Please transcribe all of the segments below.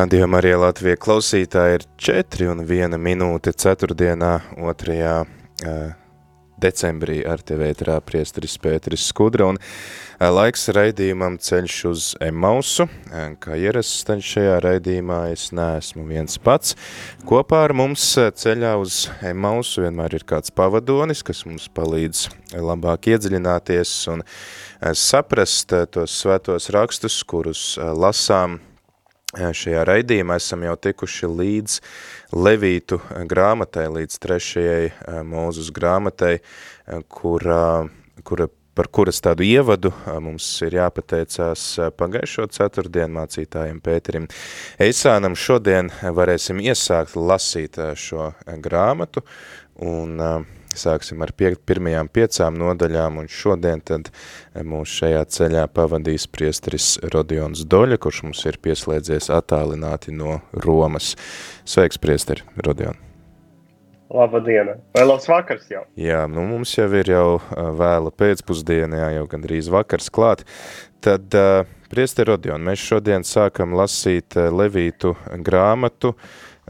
Radījumā arī Latvija klausītāji ir 4 un 1 minūte 4. 2. decembrī ar tevi ētrā priesteris Pēteris Skudra un laiks raidījumam ceļš uz Emausu. Kā ierasts tad šajā raidījumā es neesmu viens pats. Kopā ar mums ceļā uz Emausu vienmēr ir kāds pavadonis, kas mums palīdz labāk iedziļināties un saprast tos svētos rakstus, kurus lasām šajā raidījumā esam jau tikuši līdz Levītu grāmatai, līdz trešajai mūzus grāmatai, kura, kura, par kuras tādu ievadu mums ir jāpateicās pagājušo ceturtdienu mācītājiem Pēterim Eisānam. Šodien varēsim iesākt lasīt šo grāmatu un Sāksim ar pie, pirmajām piecām nodaļām, un šodien tad mūs šajā ceļā pavadīs priesteris Rodions Doļa, kurš mums ir pieslēdzies attālināti no Romas. Sveiks, priesteri, Rodion! Labadiena! Vai labs vakars jau? Jā, nu mums jau ir jau vēla pēcpusdiena, jā, jau gandrīz vakars klāt. Tad, uh, priesteri Rodion, mēs šodien sākam lasīt Levītu grāmatu.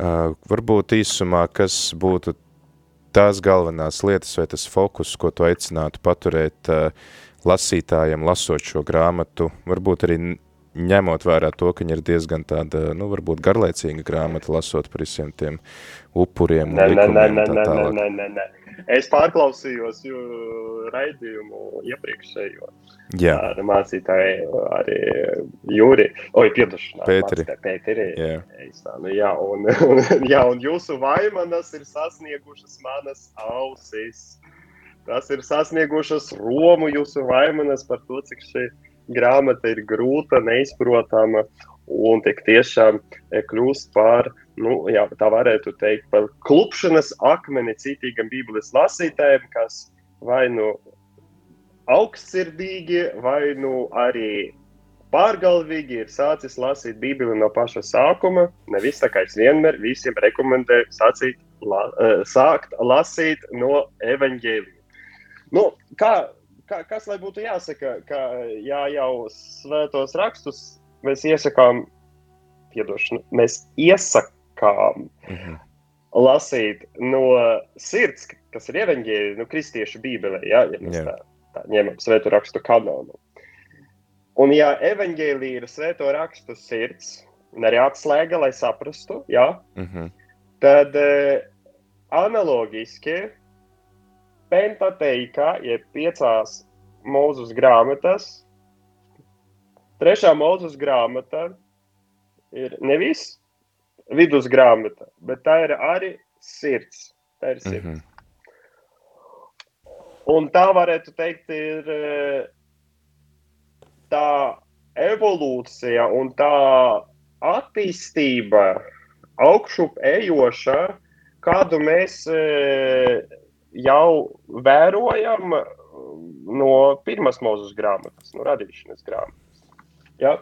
Varbūt īsumā, kas būtu tās galvenās lietas vai tas fokus, ko tu aicinātu paturēt uh, lasītājiem, lasot šo grāmatu, varbūt arī ņemot vērā to, ka viņa ir diezgan tāda, nu, varbūt garlaicīga grāmata, lasot par visiem tiem upuriem un likumiem nē, un tā tālāk. nē, nē, nē. Es pārklausījos raidījumu iepriekšējo Jā, ar mācītāju arī Jūri, oi, piedošanā. Pēteri. Pēteri. jā, Jā, nu, jā, un, un, jā, un jūsu vaimanas ir sasniegušas manas ausis. Tas ir sasniegušas Romu jūsu vaimanas par to, cik šī grāmata ir grūta, neizprotama un tik tiešām eh, kļūst par, nu, jā, tā varētu teikt, par klupšanas akmeni citīgam bībeles lasītājiem, kas vai nu augstsirdīgi, vai nu arī pārgalvīgi ir sācis lasīt Bībeli no paša sākuma. Nevis tā kā es vienmēr visiem rekomendēju sacīt, la, eh, sākt lasīt no evaņģēlija. Nu, kā, kā, kas lai būtu jāsaka, ka jā, jau svētos rakstus mēs iesakām, piedošanu, mēs iesakām mhm. lasīt no sirds, kas ir evaņģēlija, nu, kristiešu bībelē, ja, ja mēs Jā. tā, tā ņemam svētu rakstu kanonu. Un ja evaņģēlija ir svētu rakstu sirds, un arī atslēga, lai saprastu, ja, Mhm. tad eh, analogiski Pentateika, jeb piecās mūzus grāmatas, trešā mūzus grāmata ir nevis vidus grāmata, bet tā ir arī sirds. Tā ir sirds. Mhm. Un tā varētu teikt, ir eh, tā evolūcija un tā attīstība, augšup ejoša, kādu mēs eh, jau vērojam eh, no pirmās mūzes grāmatas, no radīšanas grāmatas. Ja?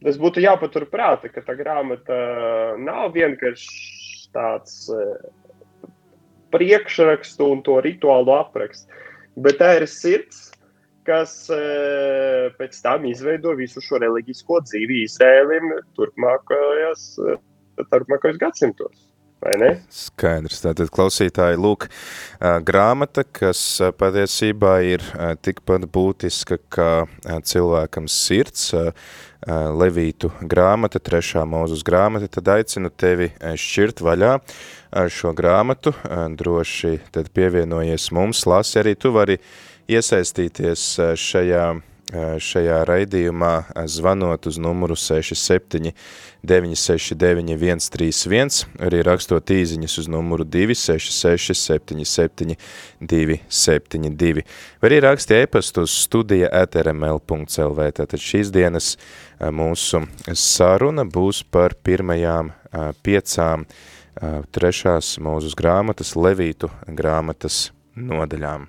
Tas būtu jāpatur prātā, ka tā grāmata nav vienkārši tāds eh, priekšrakstu un to rituālu apraksts, bet tā ir sirds, kas eh, pēc tam izveido visu šo reliģisko dzīvi Izrēlim turpmākajos, eh, turpmākajos gadsimtos. Vai ne? Skaidrs. Tātad klausītāji, lūk, grāmata, kas patiesībā ir tikpat būtiska kā cilvēkam sirds, Levītu grāmata, trešā mūzus grāmata, tad aicinu tevi šķirt vaļā šo grāmatu, droši tad pievienojies mums, lasi arī tu vari iesaistīties šajā šajā raidījumā zvanot uz numuru 67 969 131, arī rakstot īziņas uz numuru 266 77 272. Var arī rakstīt e-pastu uz studija atrml.lv. Tātad šīs dienas mūsu saruna būs par pirmajām piecām trešās mūzus grāmatas, Levītu grāmatas nodaļām.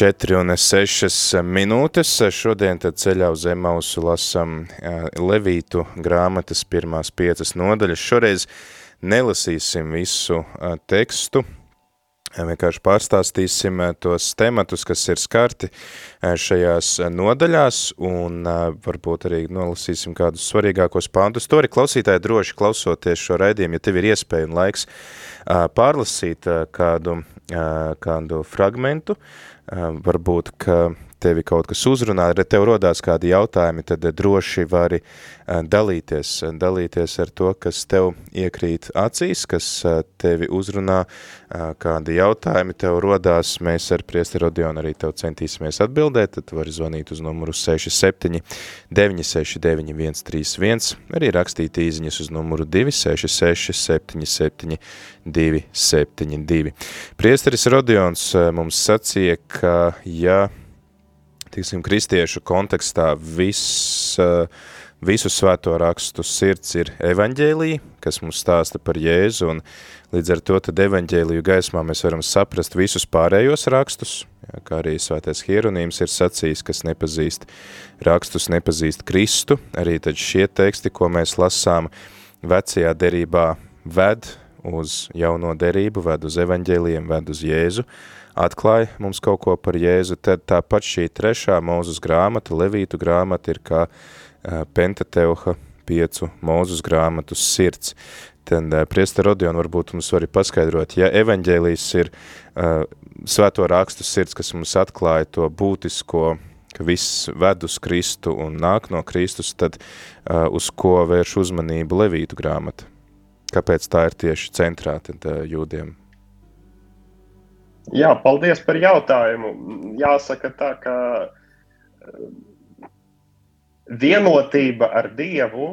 4 un 6 minūtes, šodien tad ceļā uz Emausu lasam Levītu grāmatas pirmās piecas nodaļas. Šoreiz nelasīsim visu tekstu, vienkārši pārstāstīsim tos tematus, kas ir skarti šajās nodaļās, un varbūt arī nolasīsim kādus svarīgākos pāntus. To arī klausītāji droši klausoties šo raidījumu, ja tev ir iespēja un laiks pārlasīt kādu, kādu fragmentu, varbūt, ka tevi kaut kas uzrunā, ja tev rodās kādi jautājumi, tad droši vari dalīties, dalīties ar to, kas tev iekrīt acīs, kas tevi uzrunā, kādi jautājumi tev rodās, mēs ar priesteri Odionu arī tev centīsimies atbildēt, tad vari zvanīt uz numuru 67 969 131, arī rakstīt īziņas uz numuru 266 77 272. Priesteris Rodions mums sacīja, ka ja tiksim, kristiešu kontekstā viss, visu svēto rakstu sirds ir evaņģēlija, kas mums stāsta par Jēzu, un līdz ar to tad evaņģēliju gaismā mēs varam saprast visus pārējos rakstus, jā, kā arī svētais hieronīms ir sacījis, kas nepazīst rakstus, nepazīst Kristu, arī tad šie teksti, ko mēs lasām vecajā derībā, ved uz jauno derību, ved uz evaņģēlijiem, ved uz Jēzu, atklāja mums kaut ko par Jēzu, tad tāpat šī trešā mūzus grāmata, Levītu grāmata, ir kā Pentateuha piecu mūzus grāmatu sirds. Tad priesta Rodion varbūt mums var paskaidrot, ja evaņģēlijs ir uh, svēto rakstu sirds, kas mums atklāja to būtisko, ka viss ved uz Kristu un nāk no Kristus, tad uh, uz ko vērš uzmanību Levītu grāmata? Kāpēc tā ir tieši centrā tad, uh, jūdiem? Jā, paldies par jautājumu. Jāsaka tā, ka eh, vienotība ar Dievu,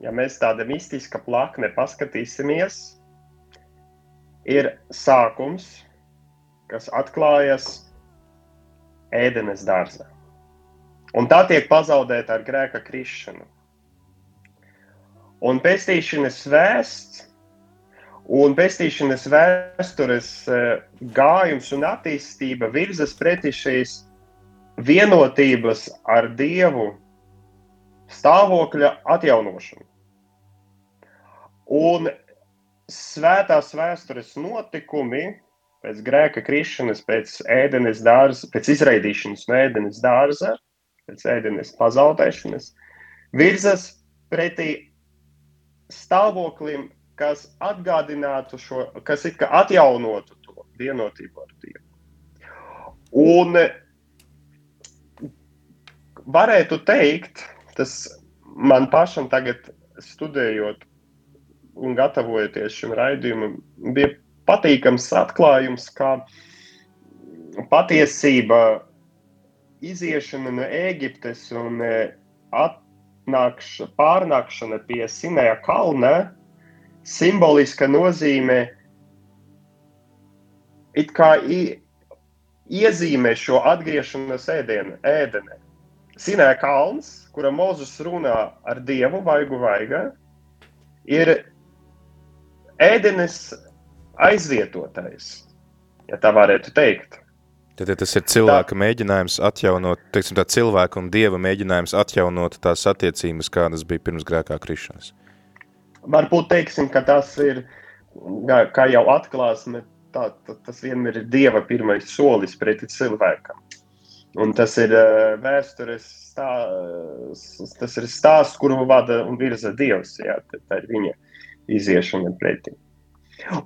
ja mēs tāda mistiska plakne paskatīsimies, ir sākums, kas atklājas ēdenes dārzā. Un tā tiek pazaudēta ar grēka krišanu. Un pestīšanas vēsts Un pestīšanas vēstures e, gājums un attīstība virzas pretī šīs vienotības ar Dievu stāvokļa atjaunošanu. Un svētās vēstures notikumi pēc grēka krišanas, pēc ēdenes dārza, pēc izraidīšanas no ēdenes dārza, pēc ēdenes pazaudēšanas, virzas pretī stāvoklim kas atgādinātu šo, kas it kā atjaunotu to vienotību ar Dievu. Un varētu teikt, tas man pašam tagad studējot un gatavojoties šim raidījumam, bija patīkams atklājums, ka patiesība iziešana no Ēģiptes un atnākšana, pārnākšana pie Sinēja kalna simboliska nozīme it kā iezīmē šo atgriešanos ēdienu, ēdenē. Sinē kalns, kura Mozus runā ar Dievu vaigu vaigā, ir ēdenes aizvietotais, ja tā varētu teikt. Tad ja tas ir cilvēka tā. mēģinājums atjaunot, teiksim tā cilvēka un dieva mēģinājums atjaunot tās attiecības, kādas bija pirms grēkā krišanas. Varbūt teiksim, ka tas ir, kā jau atklāsme, tā, tā, tas vienmēr ir dieva pirmais solis preti cilvēkam. Un tas ir uh, vēstures stāsts, tas ir stāsts, kuru vada un virza Dievs. Jā, tā, tā ir viņa iziešana pretī.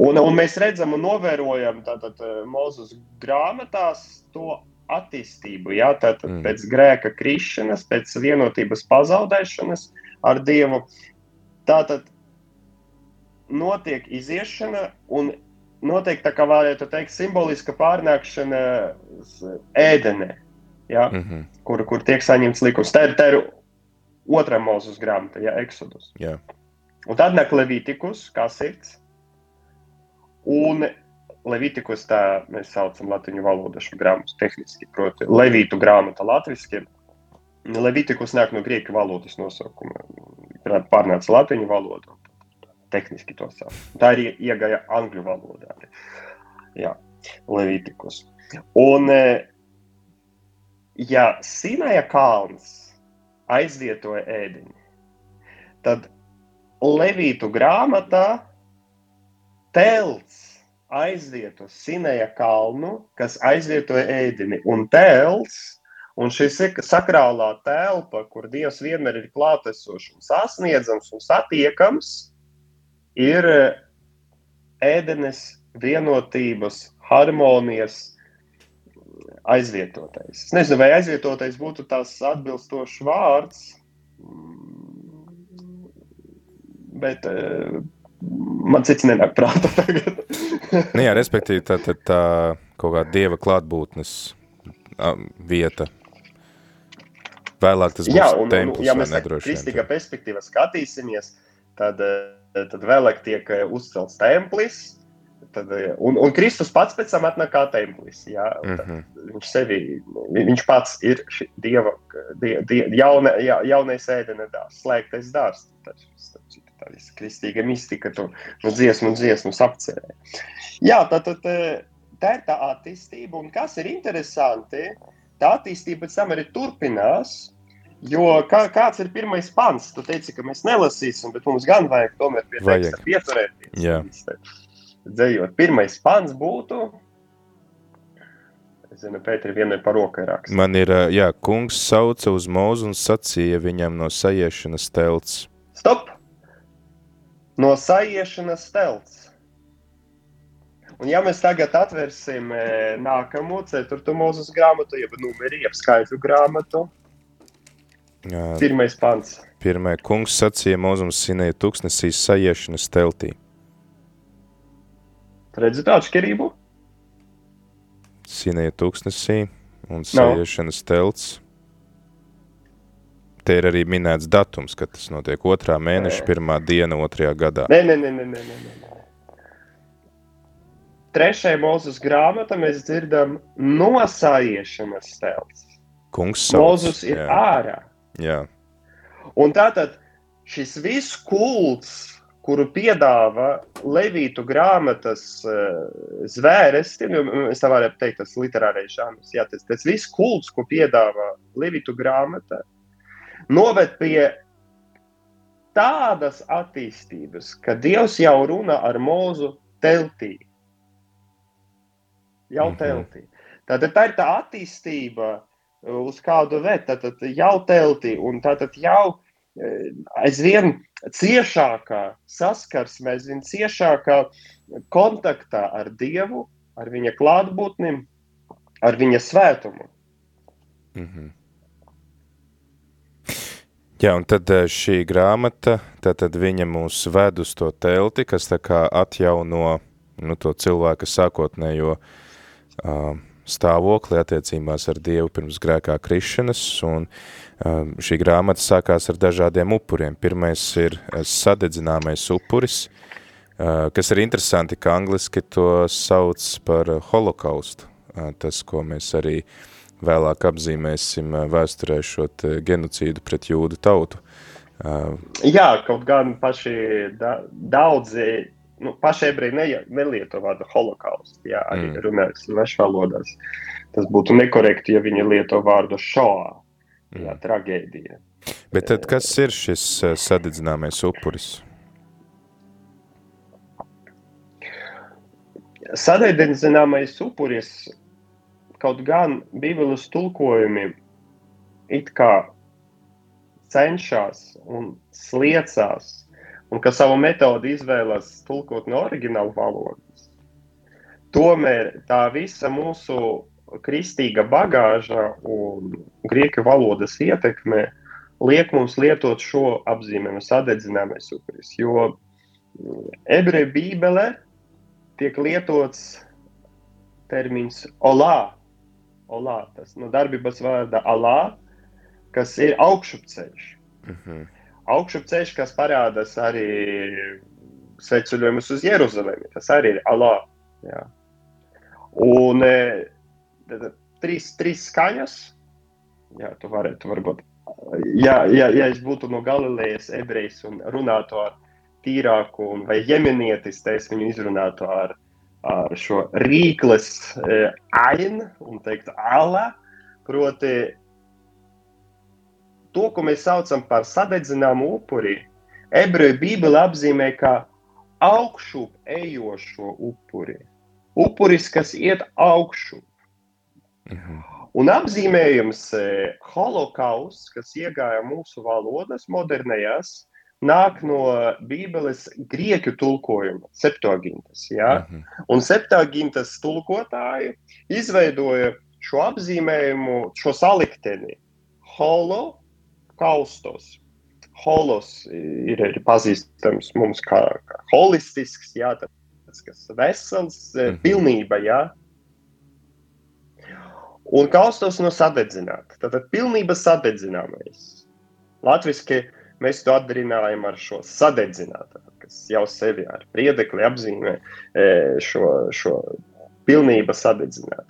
Un, un mēs redzam un novērojam tātad Mozus grāmatās to attīstību, jā, tātad mm. pēc grēka krišanas, pēc vienotības pazaudēšanas ar Dievu. Tātad notiek iziešana un notiek tā kā varētu teikt simboliska pārnākšana ēdenē ja, mm -hmm. kur, kur tiek saņemts likums. Tā ir, tā ir otrā mūzes grāmata, ja, Exodus. Yeah. Un tad nāk Levitikus, kā sirds. Un Levitikus tā mēs saucam latviešu valodā šo grāmatu tehniski, proti, Levītu grāmata latviešu. Levitikus nāk no grieķu valodas nosaukuma. Pārnāca latviešu valodu. Tehniski to sauc. Tā ir iegāja angļu valodā. Jā, Levitikus. Un ja Sinaja kalns aizvietoja ēdiņu, tad Levītu grāmatā telts aizvieto Sinaja kalnu, kas aizvietoja ēdiņu, un telts, un šis ir sakrālā telpa, kur Dievs vienmēr ir klātesošs un sasniedzams un satiekams, ir ēdenes vienotības, harmonijas, aizvietotais. Es nezinu, vai aizvietotais būtu tās atbilstošs vārds, bet uh, man cits nenāk prātā tagad. nu jā, respektīvi tā, tā, tā kaut kā dieva klātbūtnes vieta. Vēlāk tas būs jā, un, templis un, ja mēs kristīgā perspektīvā skatīsimies, tad, eh, tad vēlāk tiek eh, uzcelts templis, Tad, eh, un, un Kristus pats pēc tam atnāk kā templis. Jā, mm -hmm. Viņš sevi, viņš pats ir dieva, die, die, jauna, ja, jaunais ēdienas dārs, slēgtais dārs. Tā ir kristīga mistika, tu nu, dziesmu un dziesmu apcerē. Jā, tā, tā, tā, tā ir tā attīstība, un kas ir interesanti, tā attīstība pēc tam arī turpinās. Jo kā, kāds ir pirmais pants? Tu teici, ka mēs nelasīsim, bet mums gan vajag tomēr pie teksta pieturēties. Jā dzējot. Pirmais pants būtu. Es zinu, Pēteri, vienai par rokai raksta. Man ir, jā, kungs sauca uz mūzu un sacīja viņam no sajiešanas telts. Stop! No sajiešanas telts. Un ja mēs tagad atvērsim nākamo ceturto mūzes grāmatu, jeb numeri, jeb skaitļu grāmatu. Pirmais pants. Pirmais kungs sacīja mūzums sinēja tuksnesīs sajiešanas teltī. Redzi tādu atšķirību? Sinēja tūkstnesī un sajiešanas no. telts. Te ir arī minēts datums, kad tas notiek otrā mēneša, nē. pirmā diena, otrajā gadā. Nē, nē, nē, nē, nē, nē. Trešajā mūzes grāmatā mēs dzirdam nosājiešanas telts. Kungs sauc. Mūzus ir jā. ārā. Jā. Un tātad šis viss kults kuru piedāvā Levītu grāmatas uh, zvērsti, nu, es tā varētu teikt, tas literārais žanrs, jā, tas, tas viss kults, ko piedāvā Levītu grāmata, noved pie tādas attīstības, ka Dievs jau runā ar mūzu teltī. Jau mhm. teltī. Tātad tā ir tā attīstība, uz kādu vērtu, tad jau teltī, un tātad jau aizvien ciešākā saskarsmē, aizvien ciešākā kontaktā ar Dievu, ar viņa klātbūtni, ar viņa svētumu. Mm -hmm. Jā, un tad eh, šī grāmata, tad, tad viņa mūs ved uz to telti, kas tā kā atjauno nu, to cilvēka sākotnējo uh, stāvokli attiecībās ar Dievu pirms grēkā krišanas, un um, šī grāmata sākās ar dažādiem upuriem. Pirmais ir uh, sadedzināmais upuris, uh, kas ir interesanti, ka angliski to sauc par holokaustu, uh, tas, ko mēs arī vēlāk apzīmēsim vēsturē šo genocīdu pret jūdu tautu. Jā, kaut gan paši da daudzi nu, paši ebreji ne, nelieto vārdu holokausts, jā, arī mm. runājot svešu valodās. Tas būtu nekorekti, ja viņi lieto vārdu šoā, mm. jā, traģēdija. Bet tad kas ir šis eh, sadedzināmais upuris? Sadedzināmais upuris kaut gan Bībeles tulkojumi it kā cenšas un sliecās un ka savu metodi izvēlas tulkot no oriģināla valodas. Tomēr tā visa mūsu kristīga bagāža un grieķu valodas ietekme liek mums lietot šo apzīmējumu sadedzināmais upuris, jo ebreju bībele tiek lietots termins olā, olā tas no darbības vārda alā, kas ir augšupceļš. Uh mhm. -huh augšupceļš, kas parādās arī sveceļojumus uz Jeruzalemi. Tas arī ir Allah. Jā. Un e, tad, trīs, trīs skaņas. Jā, tu varētu varbūt. Ja, ja, ja es būtu no Galilejas ebrejs un runātu ar tīrāku un vai jemenietis, tad es viņu izrunātu ar, ar šo rīkles e, ainu un teiktu ala, proti to, ko mēs saucam par sadedzināmu upuri, ebreju bībele apzīmē kā augšup ejošo upuri. Upuris, kas iet augšup. Mhm. Un apzīmējums e, holokausts, kas iegāja mūsu valodas modernajās, nāk no Bībeles grieķu tulkojuma, septuagintas. Ja? Mhm. Un septuagintas tulkotāji izveidoja šo apzīmējumu, šo salikteni. Holo kaustos. Holos ir, ir pazīstams mums kā, kā holistisks, jā, tas, kas vesels, mm -hmm. pilnība, jā. Un kaustos no sadedzināt. Tātad pilnība sadedzināmais. Latviski mēs to atdarinājam ar šo sadedzinātu, kas jau sevi ar priedekli apzīmē šo, šo pilnība sadedzināta.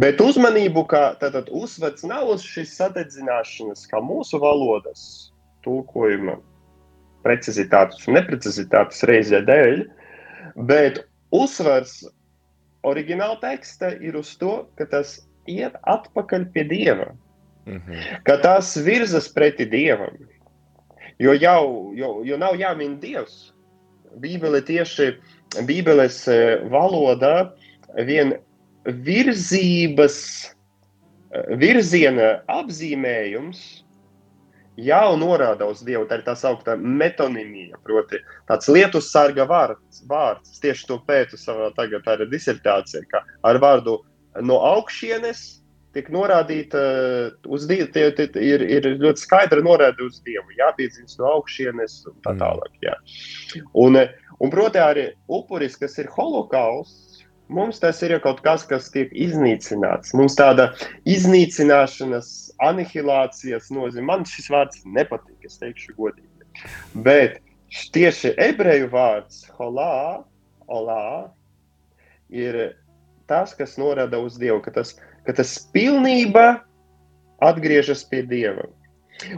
Bet uzmanību, kā tātad uzsvats nav uz šīs sadedzināšanas, kā mūsu valodas tulkojuma precizitātes un neprecizitātes reizē dēļ, bet uzsvars oriģināla teksta ir uz to, ka tas iet atpakaļ pie Dieva, mm -hmm. ka tas virzas pretī Dievam, jo jau, jo, jo nav jāmin Dievs. Bībele tieši Bībeles eh, valodā vien virzības, virziena apzīmējums jau norāda uz Dievu. Tā ir tā saucamā metonīmija, proti, tāds lietu sarga vārds. vārds. Tieši to pētu savā tagad, tā ir disertācija, ka ar vārdu no augšienes tiek norādīta uz Dievu, tie, tie, ir, ir ļoti skaidra norāde uz Dievu, jāpiedzīst no augšienes un tā mm. tālāk. Jā. Un, un proti, arī upuris, kas ir holokausts, Mums tas ir kaut kas, kas tiek iznīcināts. Mums tāda iznīcināšanas, anihilācijas nozīme. Man šis vārds nepatīk, es teikšu godīgi. Bet tieši ebreju vārds holā, olā, ir tas, kas norāda uz Dievu, ka tas, ka tas pilnībā atgriežas pie Dieva.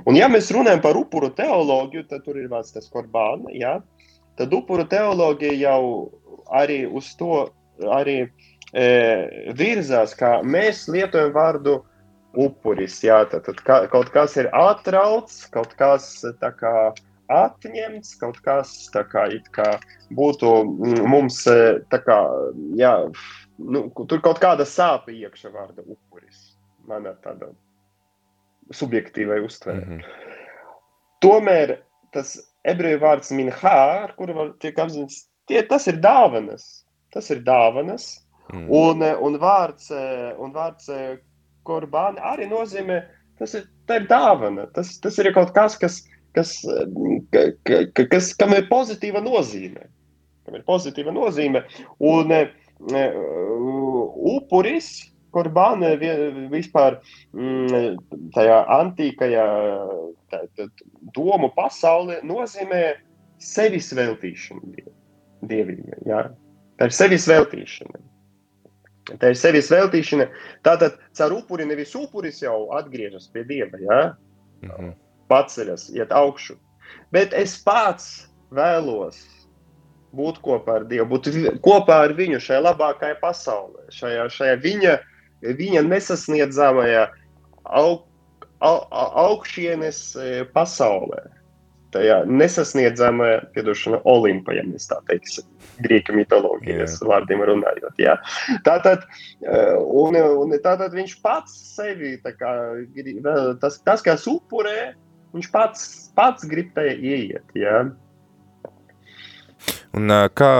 Un, ja mēs runājam par upuru teoloģiju, tad tur ir vārds tas korbāna, ja? tad upuru teoloģija jau arī uz to arī e, virzās, kā mēs lietojam vārdu upuris. Jā, tad, tad kā, kaut kas ir atrauts, kaut kas kā, atņemts, kaut kas kā, kā būtu mums kā, jā, nu, tur kaut kāda sāpe iekšā vārda upuris. Man ir tāda subjektīvai uztverē. Mm -hmm. Tomēr tas ebreju vārds minhā, ar kuru tiek apzināts, tas ir dāvanas tas ir dāvanas. Mm. Un, eh, un vārds, eh, un vārds eh, arī nozīmē, tas ir, ir dāvana. Tas, tas ir kaut kas, kas, kas, ka, kas, kam ir pozitīva nozīme. Kam ir pozitīva nozīme. Un upuris, kurbāni vispār mm, tajā antīkajā tā, tā, domu pasaulē nozīmē sevis veltīšanu dievībai. Ja? Tā ir sevis veltīšana. Tā ir sevis veltīšana. Tātad caur upuri nevis upuris jau atgriežas pie dieva, ja? mm -hmm. paceļas, iet augšu. Bet es pats vēlos būt kopā ar Dievu, būt kopā ar viņu šajā labākajā pasaulē, šajā, šajā viņa, viņa nesasniedzamajā aug, au, augšienes e, pasaulē. Tajā nesasniedzamajā, piedošana, Olimpa, ja mēs tā teiksim, grieķu mitoloģijas yeah. vārdiem runājot. Jā. Tātad, e, un, un tātad viņš pats sevi, kā, tas, tas, kas upurē, viņš pats, pats grib tajā ieiet. Jā. Un kā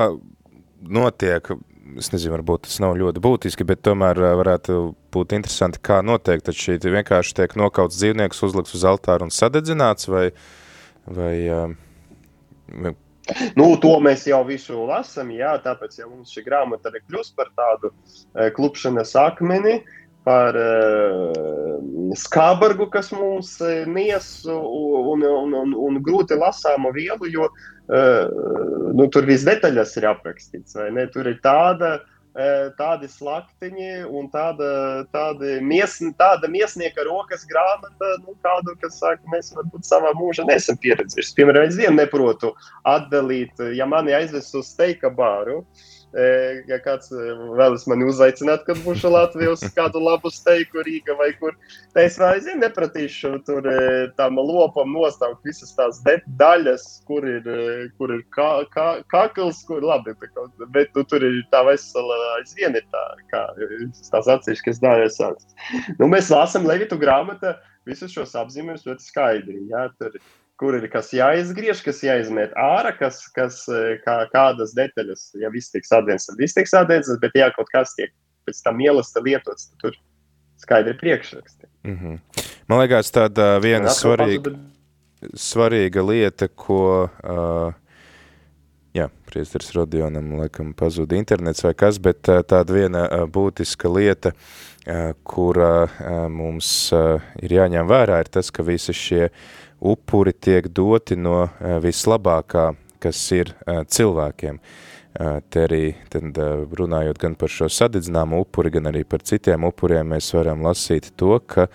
notiek, es nezinu, varbūt tas nav ļoti būtiski, bet tomēr varētu būt interesanti, kā notiek, tad šī vienkārši tiek nokauts dzīvnieks, uzlikts uz altāru un sadedzināts, vai, vai, vai Nu, to mēs jau visu lasām, jā, tāpēc ja mums šī grāmata arī kļūst par tādu klupšanas akmeni, par uh, skābargu, kas mums nies un, un, un, un grūti lasāmu vielu, jo uh, nu, tur viss detaļas ir aprakstīts. Tur ir tāda, uh, tādi slaktiņi un tāda, tāda, mies, tāda miesnieka rokas grāmata, nu, kādu, kas saka, mēs varbūt savā mūžā nesam pieredzējuši. Piemēram, es vienu neprotu atdalīt, ja mani aizvest uz steika bāru, uh, ja kāds vēlas mani uzaicināt, kad būšu Latvijas kādu labu steiku Rīga vai kur. Tā es aizvien nepratīšu tur tam lopam nostāvot visas tās daļas, kur ir, kur ir kā, kā, kakls, kur labi, bet nu, tur ir tā vesela aizvien ir tā, kā tās dārēs sāks. Nu, mēs lasam Levitu grāmata visus šos apzīmējumus ļoti skaidri. Jā, tur kur ir kas jāizgriež, kas jāizmet ārā, kas, kas e, kā, kādas detaļas, ja viss tiks atdienas, tad viss tiks atdienas, bet ja kaut kas tiek pēc tam ielasta lietots, tad tur skaidri priekšraksti. Mm -hmm. Man liekas, tāda viena svarīga, bet... svarīga lieta, ko, uh, priesteris Rodionam, laikam, pazuda internets vai kas, bet uh, tāda viena uh, būtiska lieta, uh, kura mums ir jāņem vērā, ir tas, ka visi šie upuri tiek doti no eh, vislabākā, kas ir eh, cilvēkiem. Eh, te arī tad, runājot gan par šo sadedzināmu upuri, gan arī par citiem upuriem, mēs varam lasīt to, ka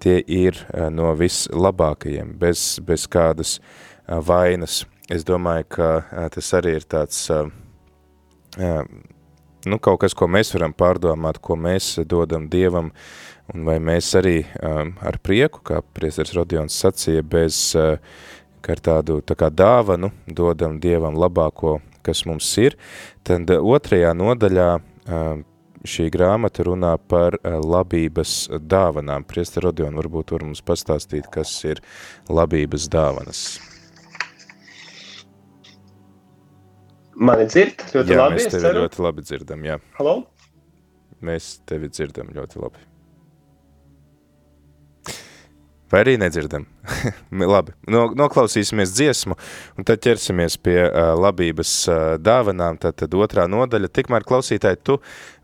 tie ir no vislabākajiem, bez, bez kādas vainas. Es domāju, ka tas arī ir tāds, nu, kaut kas, ko mēs varam pārdomāt, ko mēs dodam Dievam, Un vai mēs arī ar prieku, kā priesteris Rodions sacīja, bez kā ar tādu tā kā dāvanu dodam Dievam labāko, kas mums ir, tad otrajā nodaļā šī grāmata runā par labības dāvanām. Priester Rodion varbūt var mums pastāstīt, kas ir labības dāvanas. Mani dzird ļoti jā, labi, mēs tevi ļoti labi dzirdam, jā. Halo? Mēs tevi dzirdam ļoti labi. Vai arī nedzirdam? Labi, no, noklausīsimies dziesmu, un tad ķersimies pie uh, labības uh, dāvanām. Tad, tad otrā nodaļa. Tikmēr klausītāji, tu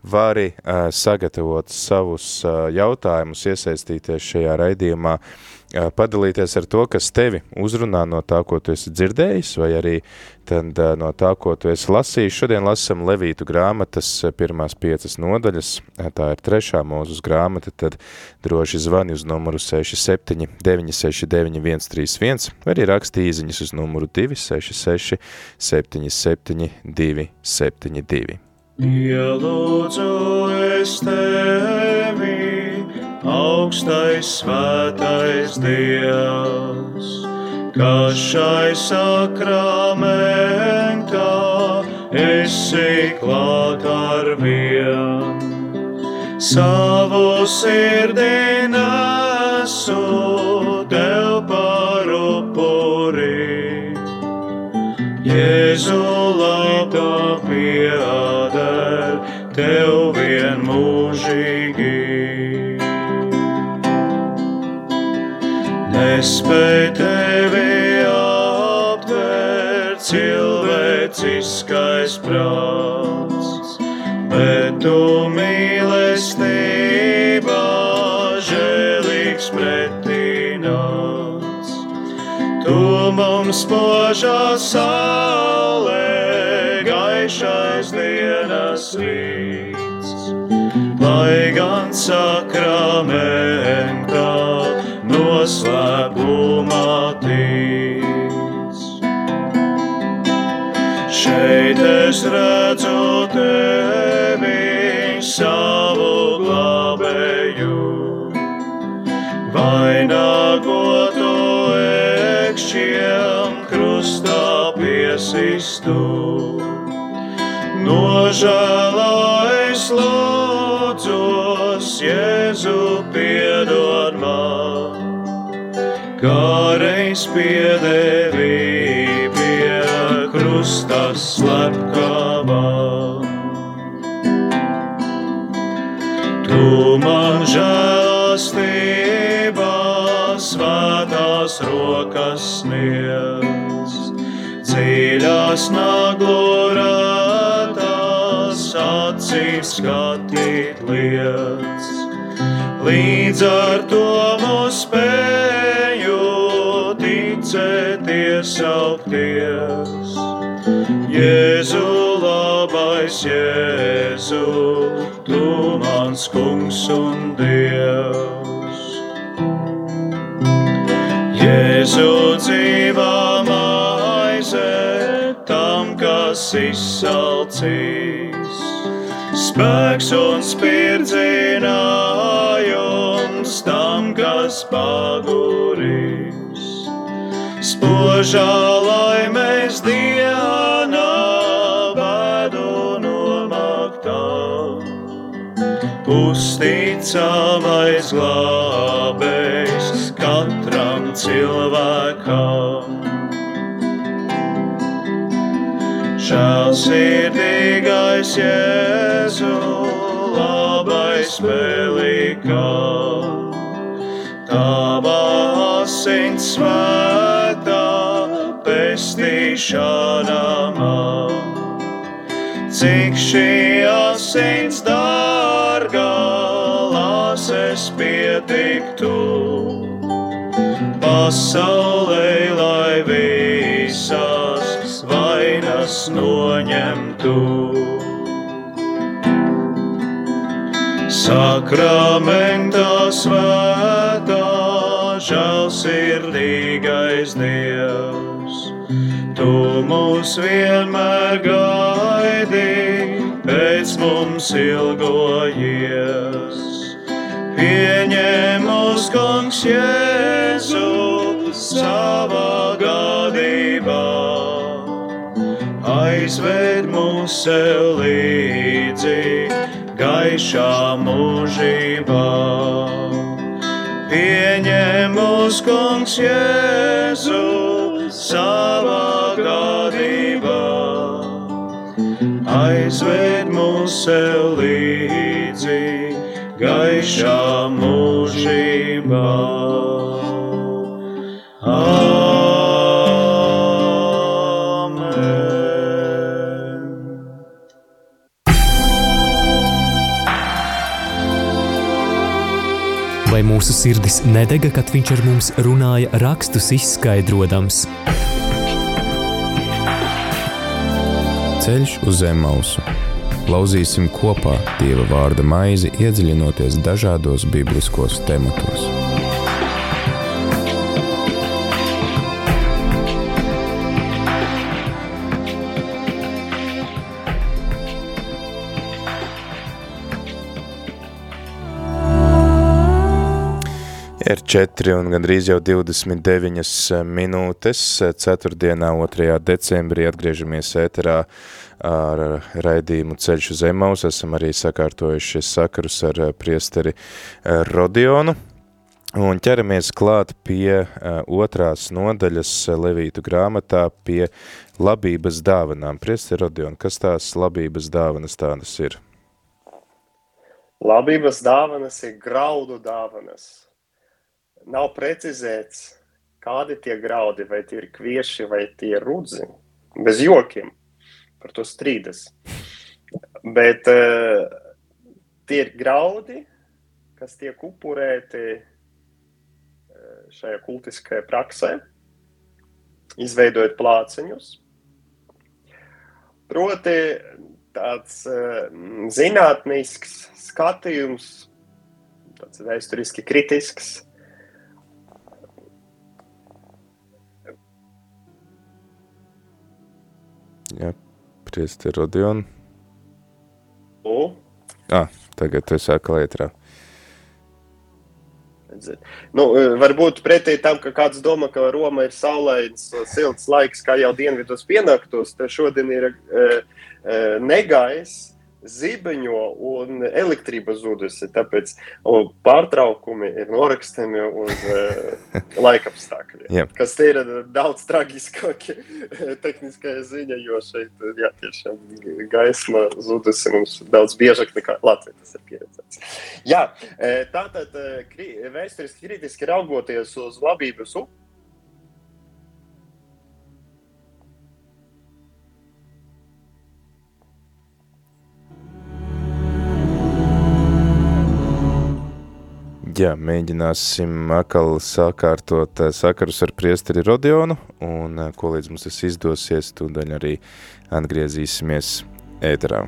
vari uh, sagatavot savus uh, jautājumus, iesaistīties šajā raidījumā, uh, padalīties ar to, kas tevi uzrunā no tā, ko tu esi dzirdējis, vai arī tad, no tā, ko tu esi lasījis. Šodien lasam Levītu grāmatas pirmās piecas nodaļas, tā ir trešā mūzus grāmata, tad droši zvani uz numuru 67 969 131, vai arī raksti īziņas uz numuru 266 77 272. Ielūdzu es tevi, augstais svētais Dievs, kas šai sakramentā esi klāt ar vien. Savu sirdī nesu tev par upuri, Jēzu labā pieeja tev Nespēj tevi aptvērt cilvēciskais prāts, bet tu mīlestībā žēlīgs pretināts. Tu mums požā saulē gaišais dienas rīt lai gan sakramentā Šeit es redzu tevi savu glābēju. Vainagotu ekšķiem krustā piesistu. Nožēlā es lūdzos, Jēzu piedod man, kā reiz piedevī pie krusta slepkavā. Tu man žēlastībā svētās rokas sniedz, dziļās naglorētās acīs skatīt lietas. Līdz ar to mūs spēju ticēties augties. Jēzu, labais Jēzu, tu mans kungs un dievs. Jēzu dzīvā maize tam, kas izsalcīs. Spēks un spirdzinājums tam, kas pagurīs. Spožā laimēs dienā Uzticamais glābējs katram cilvēkam. Žēlsirdīgais Jēzu, labais pelīkā, tava asins svētā pestīšana man. Cik šī asins dārgā, lāses pietiktu, pasaulē lai visās vainas noņemtu. Sakramentā svētā, žēlsirdīgais Dievs, Tu mūs vienmēr gaidi, pēc mums ilgojies. Pieņem mūs, kungs, Jēzu, savā gadībā aizved mūs sev līdzi gaišā mūžībā. Pieņem mūs, kungs, Jēzu, savā gadībā. Aizved mūs sev līdzi gaišā mūžībā. Amen. Vai mūsu sirdis nedega, kad viņš ar mums runāja, rakstus izskaidrojams? Ceļš uz zem mausu. Lauzīsim kopā Dieva vārda maizi, iedziļinoties dažādos bibliskos tematos. Ir 4 un gandrīz jau 29 minūtes. 4. 2. decembrī atgriežamies ēterā ar raidījumu Ceļš uz Emaus. Esam arī sakārtojuši sakarus ar priesteri Rodionu. Un ķeramies klāt pie uh, otrās nodaļas Levītu grāmatā pie labības dāvanām. Priesteri Rodion, kas tās labības dāvanas tādas ir? Labības dāvanas ir graudu dāvanas. Nav precizēts, kādi tie graudi, vai tie ir kvieši, vai tie ir rudzi. Bez jokiem par to strīdas. Bet uh, tie ir graudi, kas tiek upurēti uh, šajā kultiskajā praksē, izveidojot plāciņus. Proti, tāds uh, zinātnisks skatījums, tāds vēsturiski kritisks, Jā, priesti Rodionu. Nu, Ah, tagad tu esi atkal ētrā. nu, eh, varbūt pretēji tam, ka kāds domā, ka Roma ir saulains, silts laiks, kā jau dienvidos pienāktos, tad šodien ir uh, uh, negaiss. Zibeņo un elektrība zudusi. Tāpēc pārtraukumi ir norakstami uz uh, laikapstākļiem. Jā. Kas ir daudz traģiskāki tehniskajā ziņā, jo šeit jā, tiešām gaisma zudusi mums daudz biežāk nekā Latvijā tas ir pieredzēts. Jā, eh, tātad kri- vēsturiski kritiski raugoties uz labības upi. Jā, mēģināsim atkal sakārtot eh, sakarus ar priesteri Rodionu, un eh, ko līdz mums tas izdosies, tūdaļ arī atgriezīsimies ēterā.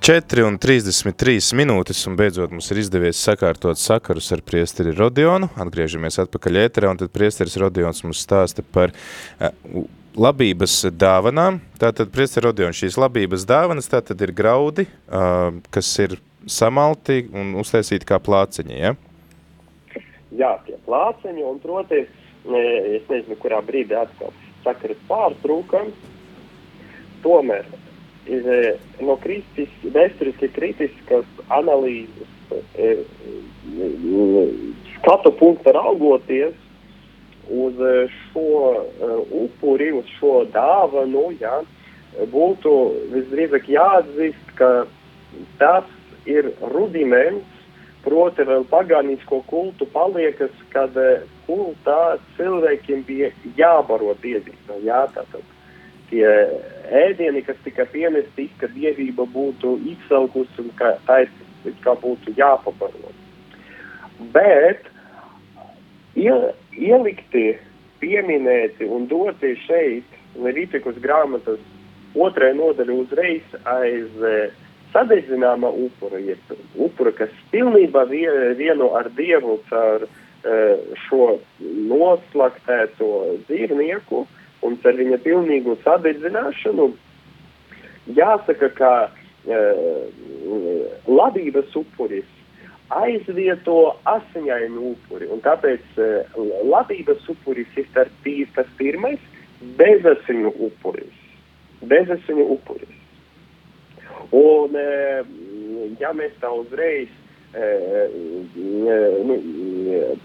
Jā, ir 4,33 minūtes, un beidzot mums ir izdevies sakārtot sakarus ar priesteri Rodionu. Atgriežamies atpakaļ ēterā, un tad priesteris Rodions mums stāsta par uh, labības dāvanām. Tātad, priesteri Rodions, šīs labības dāvanas tātad ir graudi, uh, kas ir samalti un uztaisīti kā plāceņi, ja? Jā, tie plāceņi, un, protams, es nezinu, kurā brīdī atkal sakaras pārtrūkam. Tomēr eh, no kritis, vēsturiski kritiskas analīzes eh, eh, skatu punkta raugoties uz eh, šo eh, upuri, uz šo dāvanu, jā, būtu visdrīzāk jāatzīst, ka tas ir rudiments, proti vēl pagānisko kultu paliekas, kad eh, kultā cilvēkiem bija jābaro dievība, jā, tātad tie ēdieni, kas tika piemesti, ka dievība būtu izsalkusi un ka tā ir kā būtu jāpabaro. Bet ie, ielikti, pieminēti un doti šeit Leviticus grāmatas otrajā nodaļā uzreiz aiz eh, sadedzināma upura, jeb upura, kas pilnībā vie, vieno ar Dievu caur eh, šo noslaktēto dzīvnieku, un ar viņa pilnīgu sadedzināšanu jāsaka, ka uh, labības upuris aizvieto asiņainu upuri, un tāpēc uh, labības upuris ir tas pirmais bezasiņu upuris. Bezasiņu upuris. Un, uh, ja mēs tā uzreiz uh, nu,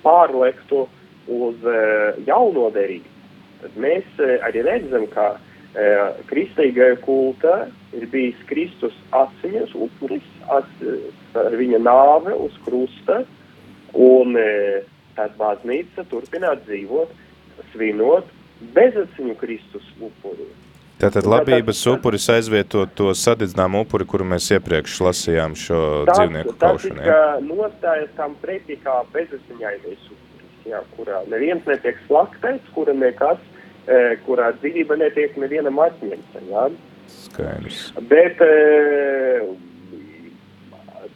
pārlektu uz uh, jauno derību, tad mēs eh, arī redzam, ka kristīgajā kultā ir bijis Kristus asiņas upuris as, ar viņa nāve uz krusta, un tad baznīca turpināt dzīvot, svinot bezasiņu Kristus upuri. Tātad labības upuris aizvieto to sadedzināmu upuri, kuru mēs iepriekš lasījām šo tas, dzīvnieku kaušanai. Tas ir nostājas tam pretī kā bezasiņainais upuris, jā, kurā neviens netiek slaktēts, kura nekas, kurā dzīvība netiek nevienam atņemta, jā. Skaidrs. Bet e,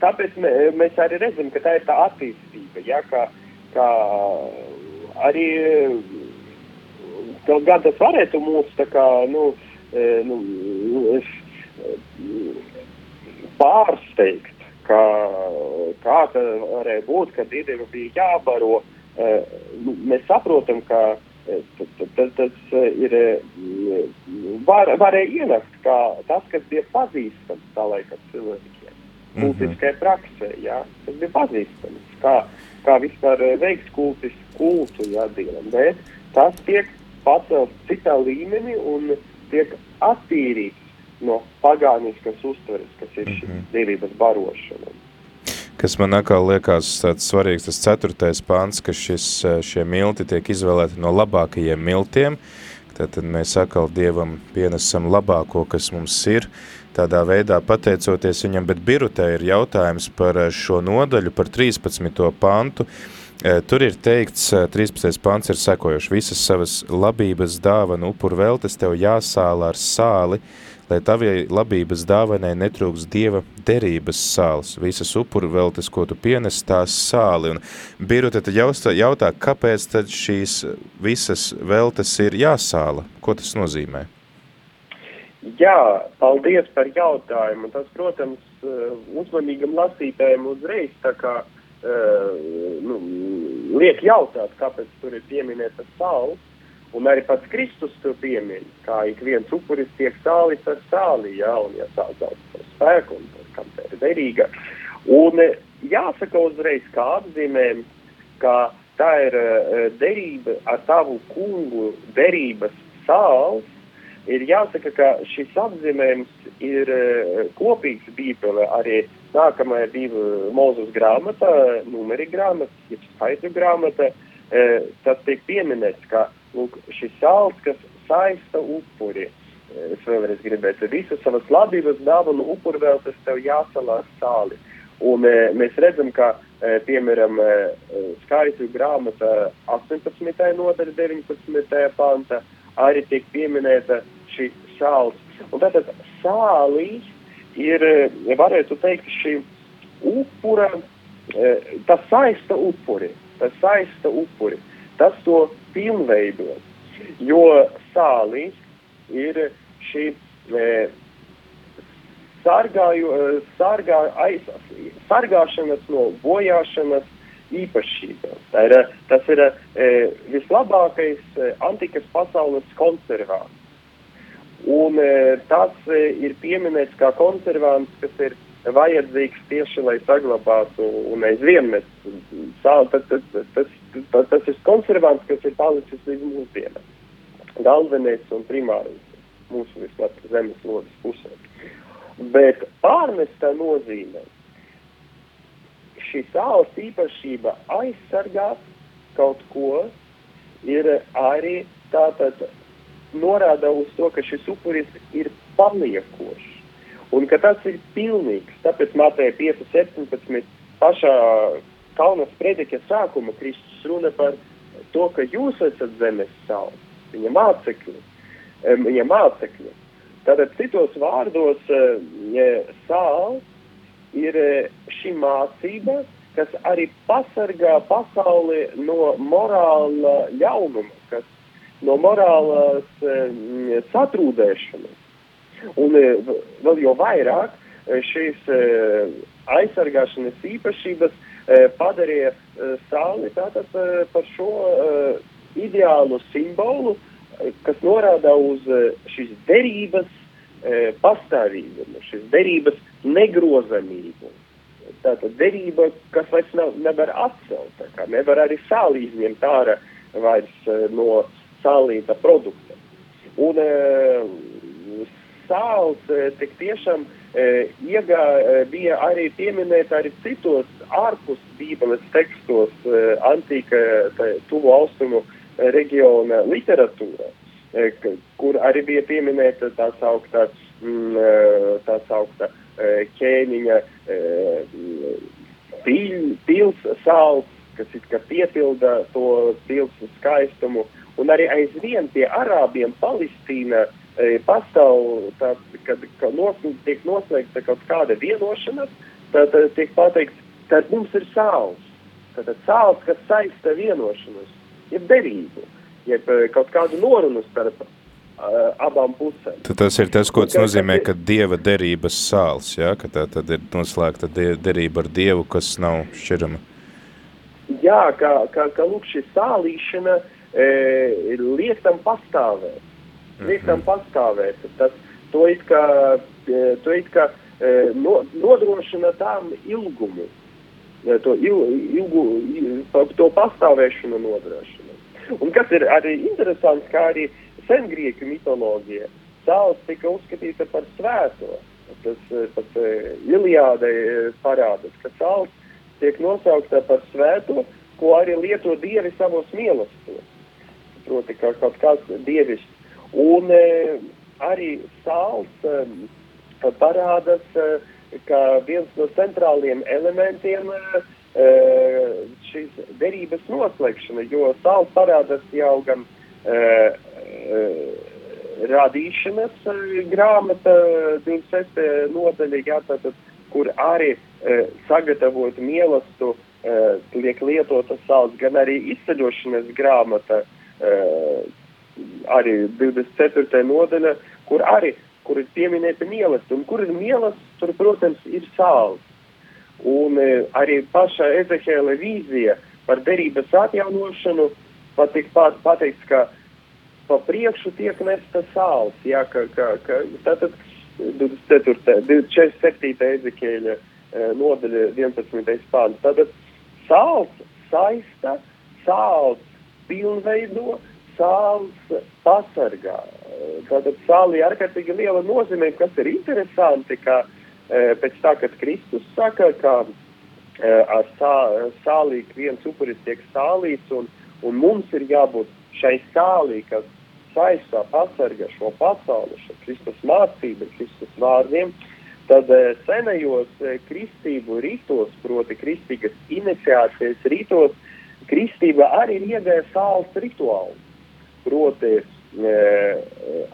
tāpēc mē, mēs arī redzam, ka tā ir tā attīstība, jā, kā, kā arī gan tas varētu mūs tā kā, nu, E, nu, pārsteigt, ka kā tā varēja būt, ka Dievam bija jābaro. E, nu, mēs saprotam, ka e, tas ir var, varēja ienākt kā tas, kas bija pazīstams tā laika cilvēkiem. Kultiskai praksē, jā, tas bija pazīstams, kā, kā vispār veiks kultis, kultu, jā, Dievam, bet tas tiek pacelts citā līmenī un tiek attīrīts no pagāniskas uztveres, kas ir šī mm -hmm. dievības barošana. Kas man atkal liekas tāds svarīgs, tas ceturtais pāns, ka šis, šie milti tiek izvēlēti no labākajiem miltiem, tad mēs atkal Dievam pienesam labāko, kas mums ir, tādā veidā pateicoties viņam, bet Birutē ir jautājums par šo nodaļu, par 13. pantu, Tur ir teikts, 13. pants ir sekojuši, visas savas labības dāvana upur veltes tev jāsāla ar sāli, lai tavie labības dāvanai netrūks dieva derības sāls, visas upur veltes, ko tu pienes, tās sāli. Un Birute tad jautā, jautā, kāpēc tad šīs visas veltes ir jāsāla? Ko tas nozīmē? Jā, paldies par jautājumu. Tas, protams, uzmanīgam lasītājiem uzreiz tā kā Uh, nu, liek jautāt, kāpēc tur ir pieminēta sāls, un arī pats Kristus to piemin, kā ik viens upuris tiek sālis ar sāli, jā, un ja sācās par spēku, un par kam tā ir derīga. Un eh, jāsaka uzreiz kā apzīmēm, ka tā ir uh, derība ar tavu kungu derības sāls, ir jāsaka, ka šis apzīmējums ir uh, kopīgs bībele arī Nākamajā divu mūzes grāmatā, numeri grāmata, jeb skaitu grāmata, tas tiek pieminēts, ka lūk, šis sāls, kas saista upuri. E, es vēlreiz gribētu visu savas labības dāvanu upuri vēl tas tev jāsalā sāli. Un e, mēs redzam, ka, e, piemēram, e, skaitu grāmata 18. nodaļa 19. panta arī tiek pieminēta šī sāls. Un tātad sālīs ir, eh, varētu teikt, šī upura, eh, tas saista upuri, tas saista upuri, tas to pilnveido, jo sālīs ir šī e, sargāju, sargā, aiz, sargāšanas no bojāšanas īpašība. Tā ir, tas ir e, vislabākais e, antikas pasaules konservāts. Un e, tas e, ir pieminēts kā konservants, kas ir vajadzīgs tieši, lai saglabātu un aizvien mēs tas, tas, tas, tas, tas ir konservants, kas ir palicis līdz mūsdienām. Galvenais un primārais mūsu vismaz zemes lodes pusē. Bet pārnestā nozīmē šī sāls īpašība aizsargāt kaut ko ir arī tātad norāda uz to, ka šis upuris ir paliekošs un ka tas ir pilnīgs. Tāpēc Mateja 5.17. pašā Kalnas predika sākuma Kristus runa par to, ka jūs esat zemes saules, viņa mācekļi. Viņa mācekļi. Tātad citos vārdos sāls ir šī mācība, kas arī pasargā pasauli no morāla ļaunuma, kas no morālās e, satrūdēšanas. Un e, vēl jau vairāk e, šīs e, aizsargāšanas īpašības e, padarīja e, sāli tātad e, par šo e, ideālu simbolu, e, kas norāda uz e, šīs derības e, pastāvīgumu, šīs derības negrozamību. Tātad derība, kas vairs nav, nevar atcelt, kā nevar arī sāli izņemt ārā vairs e, no sālīta produkta. Un, e, sāls tik tiešām iegā, bija arī pieminēta arī citos ārpus Bībeles tekstos antīka tuvu austrumu reģiona literatūrā, kur arī bija pieminēta tā saukta, mm, tā saukta ķēniņa pil, pils sāls, kas it kā piepilda to pilsētu skaistumu. Un arī aizvien pie arābiem Palestīna e, pastāv, tā, kad, nos, tiek noslēgta kaut kāda vienošanās, tad tiek pateikts, ka mums ir sāls. Tad sāls, kas saista vienošanos, jeb derību, jeb e, kaut kādu norunu starp uh, abām pusēm. Tad tas ir tas, ko tas nozīmē, ka dieva derības sāls, ja? ka tā tad ir noslēgta derība ar dievu, kas nav šķirama. Jā, ka, ka, ka lūk, šī sālīšana e, liek tam pastāvēt. Liek tam pastāvēt. Tas, to it kā, e, to it kā e, no, nodrošina tām ilgumu. E, to, il, ilgu, to pastāvēšanu nodrošina. Un kas ir arī interesants, kā arī sengrieķu mitoloģija, sāls tika uzskatīta par svēto. Tas pat Iliādai parādas, ka sāls tiek nosaukta par svēto, ko arī lieto dievi savos mīlestos. Proti, kā kaut kāds dievis. Un e, arī sāls e, parādās, e, ka viens no centrāliem elementiem šīs derības noslēgšana, jo sāls parādās jau gan radīšanas grāmata 26. nodaļa, jā, tātad, kur arī sagatavot mielastu tiek lietota sāls, gan arī izceļošanas grāmata, arī 24. nodaļa, kur arī kur ir pieminēta mielastu, un kur ir mielasts, tur, protams, ir sāls. Un e, arī paša Ezehēla vīzija par derības atjaunošanu patik, pat, pateikts, ka pa priekšu tiek nesta sāls, jā, ka, ka, ka tātad 24. 47. ezekēļa nodaļa 11. pāns. Tātad sāls saista, sāls pilnveido, sāls pasargā. Tātad sāli ārkārtīgi liela nozīmē, kas ir interesanti, ka pēc tā, kad Kristus saka, ka ar sā, sālī viens upuris tiek sālīts un, un mums ir jābūt šai sālī, kas saistā pasargā šo pasauli, šo Kristus mācību, Kristus vārdiem, tad eh, senajos kristību rītos, proti kristīgas iniciācijas rītos, kristība arī ir iegāja sāls rituāls. Proti, eh,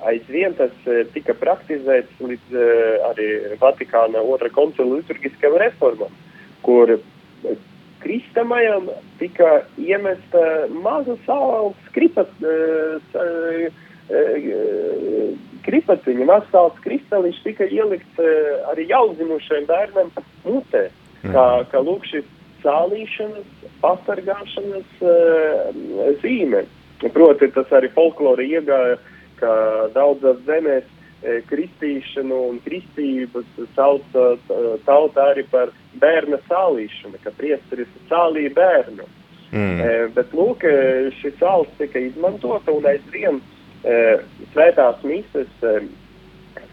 aizvien tas tika praktizēts līdz arī Vatikāna otra koncila liturgiskam reformam, kur kristamajam tika iemesta maza sāls kripat, uh, uh, kripatiņa, mazs sāls kristaliņš tika ielikts arī jaundzimušajam bērnam mutē, mm. kā, kā lūk šis sālīšanas, pasargāšanas zīme. Proti, tas arī folklori iegāja, ka daudzas zemēs E, kristīšanu un kristības sauc tauta arī par bērna sālīšanu, ka priesteris sālīja bērnu. Mm. E, bet, lūk, e, šī sāls tika izmantota un aizvien e, svētās mises e,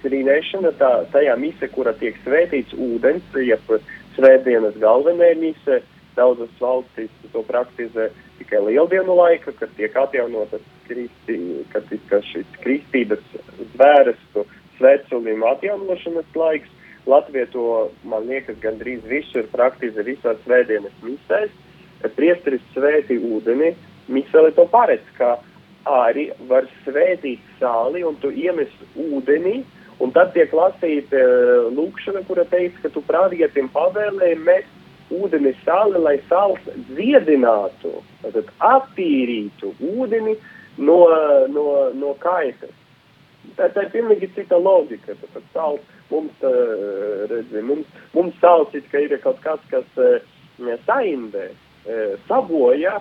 svinēšana, tā, tajā mise, kura tiek svētīts ūdens, jeb svētdienas galvenā mise, daudzas valstis to praktizē tikai lieldienu laika, kad tiek atjaunotas kristi, kad ka šis kristības zvērestu svētceļiem atjaunošanas laiks. Latvija to, man liekas, gandrīz visur praktizē visās svētdienas misēs. Priesteris svētī ūdeni, miseli to paredz, ka arī var svētīt sāli un tu iemes ūdeni, un tad tiek lasīta uh, lūkšana, kura teica, ka tu pravietiem pavēlēji mest ūdeni sāli, lai sāls dziedinātu, tad attīrītu ūdeni no, no, no kaitas. Tā, tā ir pilnīgi cita loģika. Tāpēc sāls mums, redzi, mums, mums sāls ir kaut kas, kas saindē, saboja,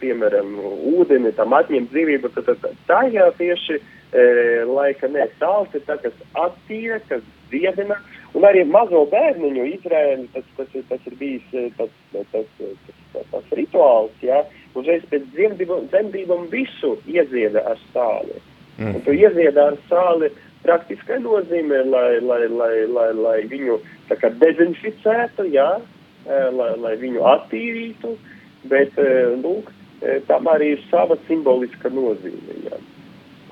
piemēram, ūdeni, tam atņem dzīvību, tad, tad tajā tieši laika ne sāls ir tā, kas attīra, kas dziedina, Un arī mazo bērniņu Izraēlu tas, tas, tas, tas ir bijis eh, tas, tas, tas, tas, tas rituāls, ja, uzreiz pēc dzemdībām visu iezieda ar sāli. Mm. Un tu iezieda ar sāli praktiskai nozīmē, lai, lai, lai, lai, lai viņu tā kā dezinficētu, jā, lai, lai viņu attīrītu, bet, lūk, tam arī ir sava simboliska nozīme, jā.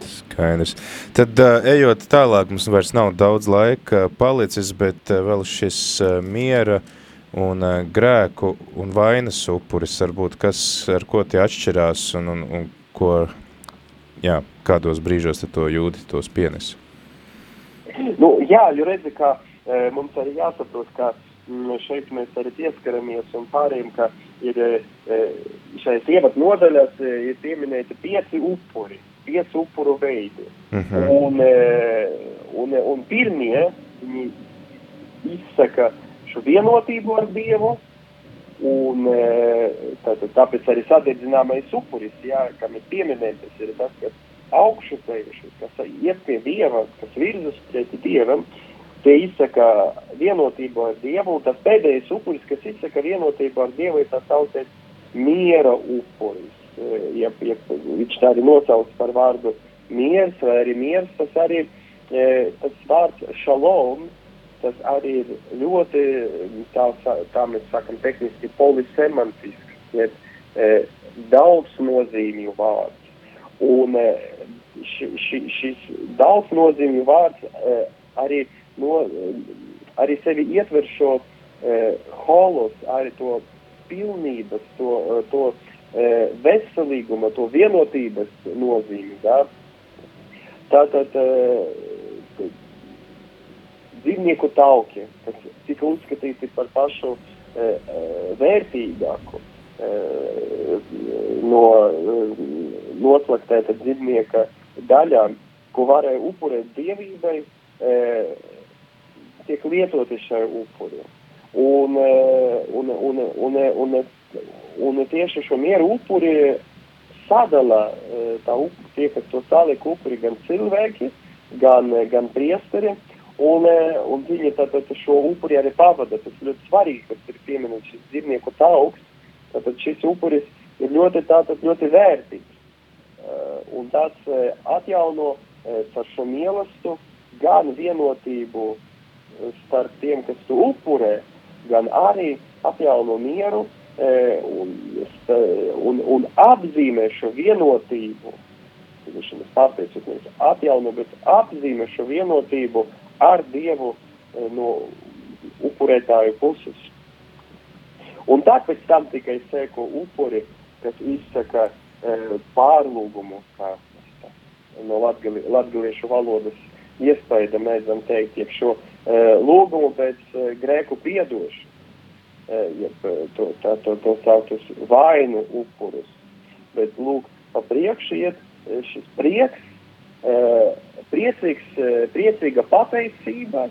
Skaidrs. Tad, ejot tālāk, mums vairs nav daudz laika palicis, bet vēl šis miera un grēku un vainas upuris, varbūt kas, ar ko tie atšķirās un, un, un ko, jā, kādos brīžos to jūti, tos pienes? Nu, jā, jo redzi, ka mums arī jāsaprot, ka m, šeit mēs arī pieskaramies un pārējiem, ka ir šeit ievad nodaļas ir pieminēti pieci upuri pieci upuru veidi. Mhm. -huh. un, e, un, un pirmie viņi izsaka šo vienotību ar Dievu, un e, tātad, tāpēc arī sadedzināmais upuris, jā, kam ir pieminētas, ir tas, kas augšu ceļuši, kas iet pie Dieva, kas virzas pret Dievam, tie izsaka vienotību ar Dievu, un tas pēdējais upuris, kas izsaka vienotību ar Dievu, ir tas saucēt miera upuris ja, ja viņš tā arī nosauc par vārdu miers vai arī miers, tas arī tas vārds šalom, tas arī ir ļoti, tā, tā mēs sakam tehniski, polisemantisks, jeb daudz nozīmju vārds. Un ši, ši, šis daudz nozīmju vārds arī, no, arī sevi ietver šo holos, arī to pilnības, to, to E, veselīguma, to vienotības nozīmi. Ja? Tātad e, dzīvnieku tauki, kas tika uzskatīti par pašu e, vērtīgāku no noslaktēta dzīvnieka daļām, ko varēja upurēt dievībai, tiek lietoti šai upuri. Un, un, un, un, un, un Un tieši šo mieru upuri sadala e, tā upuri, tie, kas to saliek upuri, gan cilvēki, gan, gan priesteri. Un, e, un viņi tātad šo upuri arī pavada. Tas ļoti svarīgi, kas ir pieminēts šis dzīvnieku tauks. Tātad šis upuris ir ļoti, tātad, ļoti vērtīgs. Uh, un uh, atjauno par šo mīlestību gan vienotību starp tiem, kas tu upurē, gan arī atjauno mieru un, un, un apzīmē šo vienotību, es pārteicu, mēs atjauno, bet apzīmē šo vienotību ar Dievu no upurētāju puses. Un tā pēc tam tikai seko upuri, kas izsaka e, pārlūgumu, kā no latgali, latgaliešu valodas iespaida mēdzam teikt, jeb šo e, lūgumu pēc e, grēku piedošanu jeb to, tā, to, to saucas vainu upurus. Bet, lūk, pa priekšu iet šis prieks, priecīgs, priecīga pateicība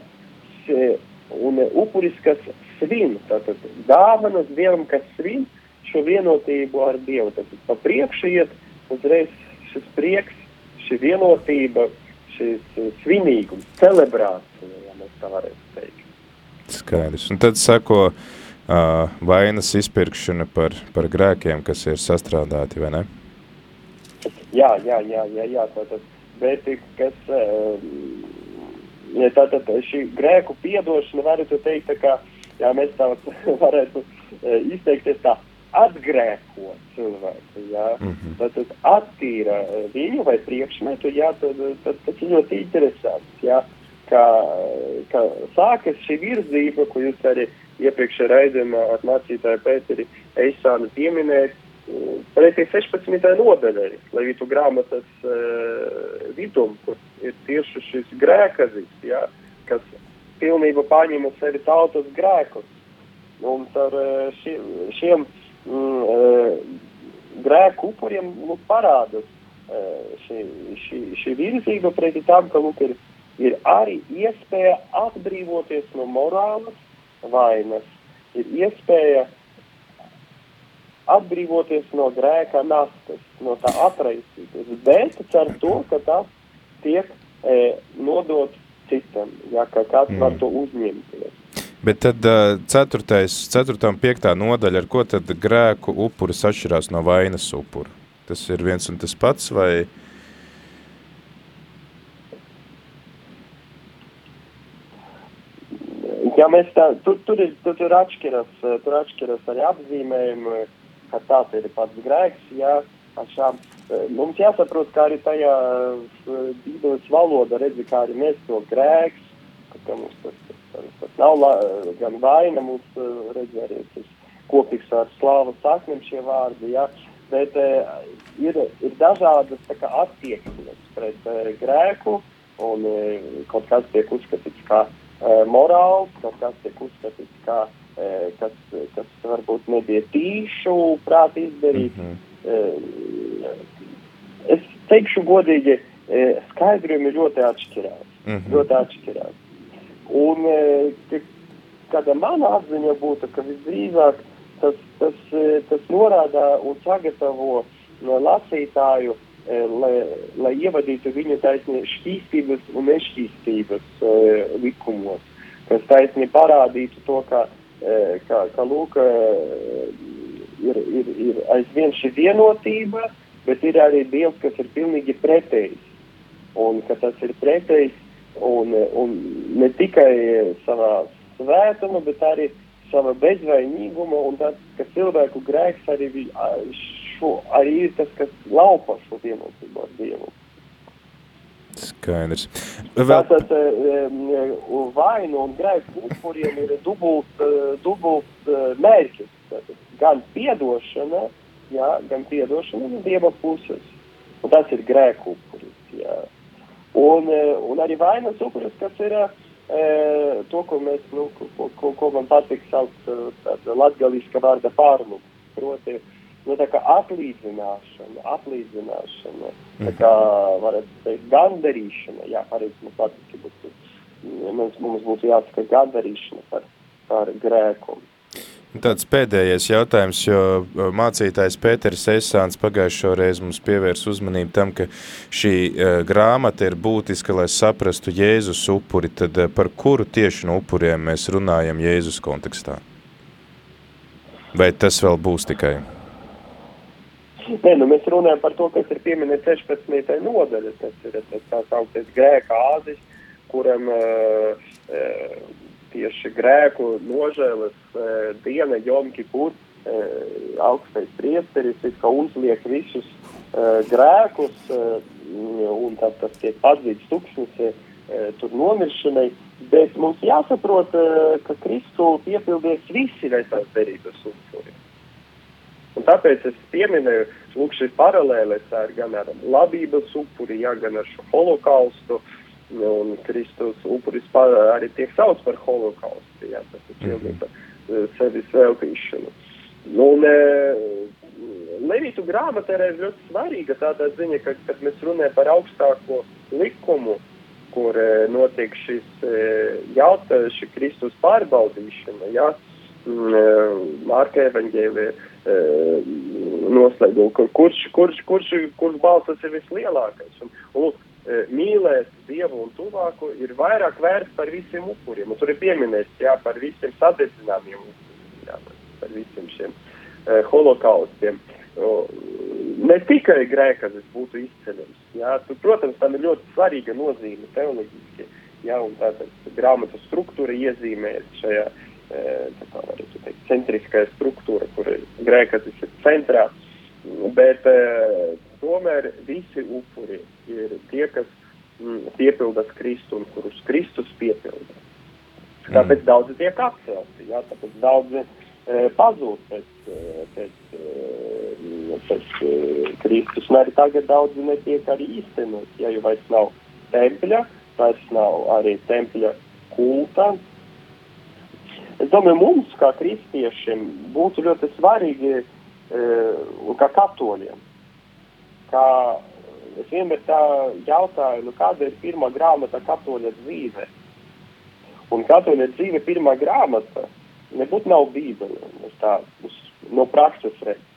un upuris, kas svin, tātad dāvanas Dievam, kas svin šo vienotību ar Dievu. Tātad pa priekšu iet uzreiz šis prieks, šī vienotība, šis svinīgums, celebrācija, ja mēs tā varētu teikt. Skaidrs. Un tad sako, uh, vainas izpirkšana par, par grēkiem, kas ir sastrādāti, vai ne? Jā, jā, jā, jā, jā tātad, bet kas, uh, tātad šī grēku piedošana, varētu teikt, tā kā, jā, mēs tā varētu uh, izteikties tā, atgrēko cilvēku, jā, mm -hmm. tad attīra viņu vai priekšmetu, jā, tad, tad, tad ļoti interesants, jā, kā, kā sākas šī virzība, ko jūs arī iepriekšējā raidījumā ar mācītāju Pēteri Eisānu pieminēt, pretī 16. nodaļai, Levitu grāmatas uh, vidum, kur ir tieši šis grēkazis, ja, kas pilnībā paņem uz sevi tautas grēkus. Un ar šiem, šiem mm, uh, grēku upuriem nu, parādās uh, šī, šī, šī virzība pretī tam, ka lūk, ir, ir arī iespēja atbrīvoties no morālas vainas, ir iespēja atbrīvoties no grēka nastas, no tā atraisīties, bet ar to, ka tas tiek e, nodots citam, ja, ka kāds mm. var to uzņemties. Bet tad ceturtais, ceturtā un piektā nodaļa, ar ko tad grēku upuris atšķirās no vainas upura? Tas ir viens un tas pats vai... mēs tā, tur, tur, ir, tur, tur, atšķiras, tur atšķiras arī apzīmējumi, ka tāds ir pats grēks. Jā, šām, mums jāsaprot, ka arī tajā bībeles valoda redzi, kā arī mēs to grēks, ka mums tas, tas, tas nav la, gan vaina, mums redzi arī tas kopīgs ar slāvu sakniem šie vārdi, jā, bet ir, ir dažādas kā attieksmes pret grēku un kaut kas tiek uzskatīts kā Eh, morāls, kaut kas tiek uzskatīts kā, eh, kas, kas varbūt nebija tīšu prāti izdarīt. Mm -hmm. Es teikšu godīgi, skaidrojumi ļoti atšķirās. Mm -hmm. Ļoti atšķirās. Un kāda mana atziņa būtu, ka visdrīzāk tas, tas, tas norāda un sagatavo lasītāju uh, Eh, lai, lai ievadītu viņu taisni šķīstības un nešķīstības uh, likumos, kas taisni parādītu to, ka, uh, ka, ka lūk, ir, ir, ir aizvien šī vienotība, bet ir arī Dievs, kas ir pilnīgi pretējs. Un ka tas ir pretējs un, un ne tikai savā svētuma, bet arī sava bezvainīguma un tas, ka cilvēku grēks arī šo, arī ir tas, kas laupa šo vienotību ar Dievu. Skaidrs. Vēl... Tātad vainu un grēku upuriem ir dubult, dubult mērķis. Tātad gan piedošana, jā, gan piedošana no Dieva puses. Un tas ir grēku upuris. Jā. Un, un arī vainas upuris, kas ir to, ko mēs, nu, ko, ko, ko man patīk saukt tāda latgaliska vārda pārlūk. Proti, uh, nu, tā kā atlīdzināšana, atlīdzināšana, tā kā, varētu teikt, gandarīšana, jā, pareizi mums patīk, būtu, mums, mums būtu jāsaka gandarīšana par, par grēku. Tāds pēdējais jautājums, jo mācītājs Pēters Esāns pagājušo reizi mums pievērs uzmanību tam, ka šī uh, grāmata ir būtiska, lai saprastu Jēzus upuri, tad uh, par kuru tieši no upuriem mēs runājam Jēzus kontekstā? Vai tas vēl būs tikai? Nē, nu mēs runājam par to, kas ir pieminēts 16. nodaļa, tas ir tas tā sauktais grēka āzis, kuram uh, uh, tieši grēku nožēlas uh, diena Jom Kipur, uh, augstais priesteris, it kā uzliek visus uh, grēkus, uh, un tad tas tiek atzīts tukšnis uh, tur nomiršanai, bet mums jāsaprot, uh, ka Kristu piepildies visi vecās derības upuri. Un tāpēc es pieminēju, lūk, šī paralēlis ar gan ar labības upuri, ja, gan ar šo holokaustu, un Kristus upuris arī tiek sauc par holokaustu, ja, tas ir pilnība mm -hmm. sevis veltīšanu. Nu, un, Levītu grāmata ir ļoti svarīga tādā ziņa, ka, kad mēs runājam par augstāko likumu, kur notiek šis jautājums, šī Kristus pārbaudīšana, ja, Mārka evaņģēlija noslēgumu, kur, kurš, kurš, kurš, kurš balsas ir vislielākais. Un, un, mīlēt Dievu un tuvāku ir vairāk vērts par visiem upuriem. Un tur ir pieminēts, jā, par visiem sadedzināmiem upuriem, jā, par visiem šiem uh, holokaustiem. Uh, ne tikai grēkazis būtu izceļams. Jā, tu, protams, tam ir ļoti svarīga nozīme teoloģiski, jā, un tātad grāmatas struktūra iezīmējas šajā uh, tā kā varētu teikt, centriskā struktūra, kur grēkatis ir centrā, bet tomēr visi upuri ir tie, kas mm, piepildas Kristu un kurus Kristus piepilda. Tāpēc mm. daudzi tiek atcelti, jā, tāpēc daudzi e, pazūd pēc, pēc, pēc Kristus, un arī tagad daudzi netiek arī īstenot, ja jau vairs nav tempļa, vairs nav arī tempļa kulta, Es domāju, mums, kā kristiešiem, būtu ļoti svarīgi, uh, kā katoļiem, kā es vienmēr tā jautāju, nu, kāda ir pirmā grāmata katoļa dzīve. Un katoļa dzīve pirmā grāmata nebūtu nav bībele, tā, uz, no prakses redzes.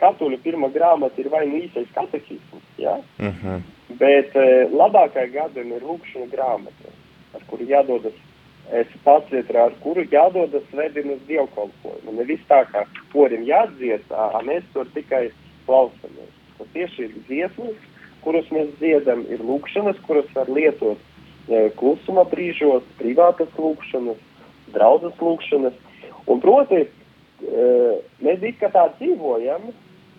Katoļa pirmā grāmata ir vai nu īsais katehisms, ja? uh mhm. -huh. bet uh, labākā gadiem ir lūkšana grāmata, ar kuru jādodas es pats ar kuru jādodas svētdien uz dievkalpojumu. Nevis tā, ka porim jādzied, a mēs tur tikai klausamies. Tas tieši ir dziesmas, kuras mēs dziedam, ir lūkšanas, kuras var lietot e, klusuma brīžos, privātas lūkšanas, draudzes lūkšanas. Un proti, uh, mēs it kā tā dzīvojam,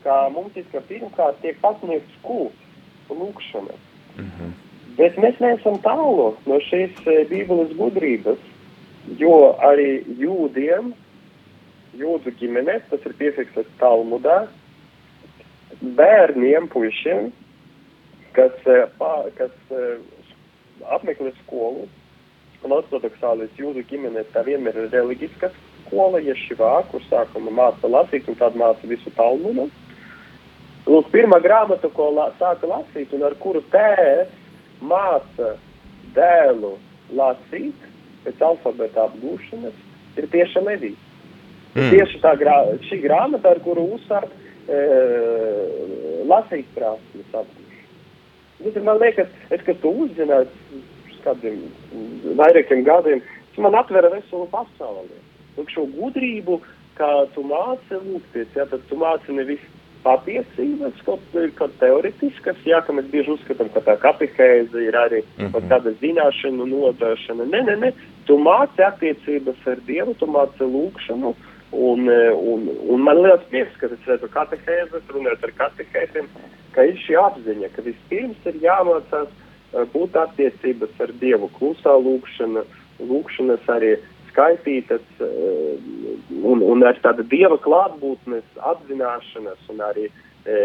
ka mums it kā pirmkārt tiek pasniegts kults un lūkšana. Mm -hmm. Bet mēs neesam tālu no šīs uh, bībeles gudrības, jo arī jūdiem, jūdu ģimenēs, tas ir piefiksēts Talmudā, bērniem, puišiem, kas, kas apmeklē skolu, un ortodoksālais jūdu ģimenēs tā vienmēr ir reliģiska skola, ješivā, kur sākuma māca lasīt, un tad māca visu Talmudu. Lūk, pirmā grāmata, ko la, sāka lasīt, un ar kuru tēvs māca dēlu lasīt pēc alfabēta apgūšanas, ir tieši Levija. Mm. Tieši tā grā, šī grāmata, ar kuru uzsāk e, lasīt prasmes apgūšanu. Man liekas, es, kad to uzzināju, kādiem vairākiem gadiem, tas man atvera veselu pasauli. Lūk, šo gudrību, kā tu māci lūgties, ja, tad tu māci nevis patiesības, kaut, kaut teoretiskas, jā, ka mēs bieži uzskatām, ka tā katehēze ir arī mm -hmm. kaut kāda zināšana, nodošana. Nē, nē, nē, tu māci attiecības ar Dievu, tu māci lūgšanu, un, un, un man liels prieks, ka es redzu katehēzes, runājot ar katehēzēm, ka ir šī apziņa, ka vispirms ir jāmācās būt attiecības ar Dievu, klusā lūgšana, lūgšanas arī skaitītas eh, un, un ar tāda dieva klātbūtnes apzināšanas un arī e,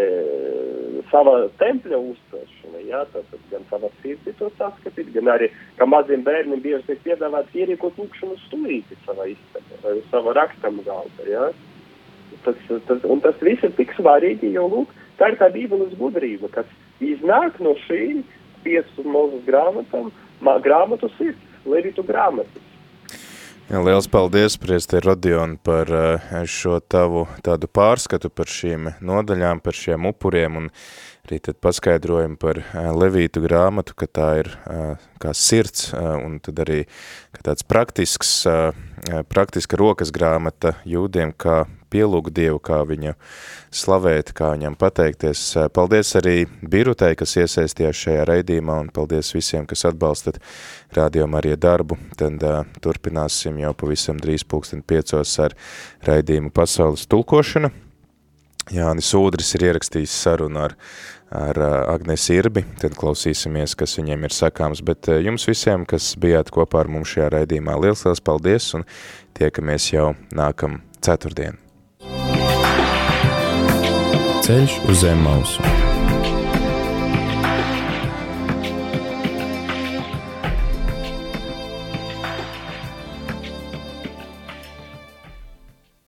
sava tempļa uztveršana, jā, tātad gan savā sirdī to saskatīt, gan arī, ka maziem bērniem bieži tiek piedāvāts ierīkot lūkšanu stūrīti savā istabā vai savā rakstam galda, jā. Tas, tas, un tas viss ir tik svarīgi, jo, lūk, tā ir tā bībeles gudrība, kas iznāk no šīm piecu mūzes grāmatām, grāmatu sirds, levītu grāmatas. Jā, liels paldies, Priester Rodion, par eh, šo tavu tādu pārskatu par šīm nodaļām, par šiem upuriem un arī tad paskaidrojumu par eh, Levītu grāmatu, ka tā ir eh, kā sirds un tad arī ka tāds praktisks, praktiska rokas grāmata jūdiem, kā pielūgt Dievu, kā viņu slavēt, kā viņam pateikties. Paldies arī Birutei, kas iesaistījās šajā raidījumā, un paldies visiem, kas atbalstat Radio Marija darbu. Tad uh, turpināsim jau pavisam drīz pulksten piecos ar raidījumu pasaules tulkošana. Jānis Ūdris ir ierakstījis sarunu ar, ar Agnes Irbi, tad klausīsimies, kas viņiem ir sakāms, bet jums visiem, kas bijāt kopā ar mums šajā raidījumā, liels, liels paldies un tiekamies jau nākam ceturtdien. Ceļš uz zem mausu.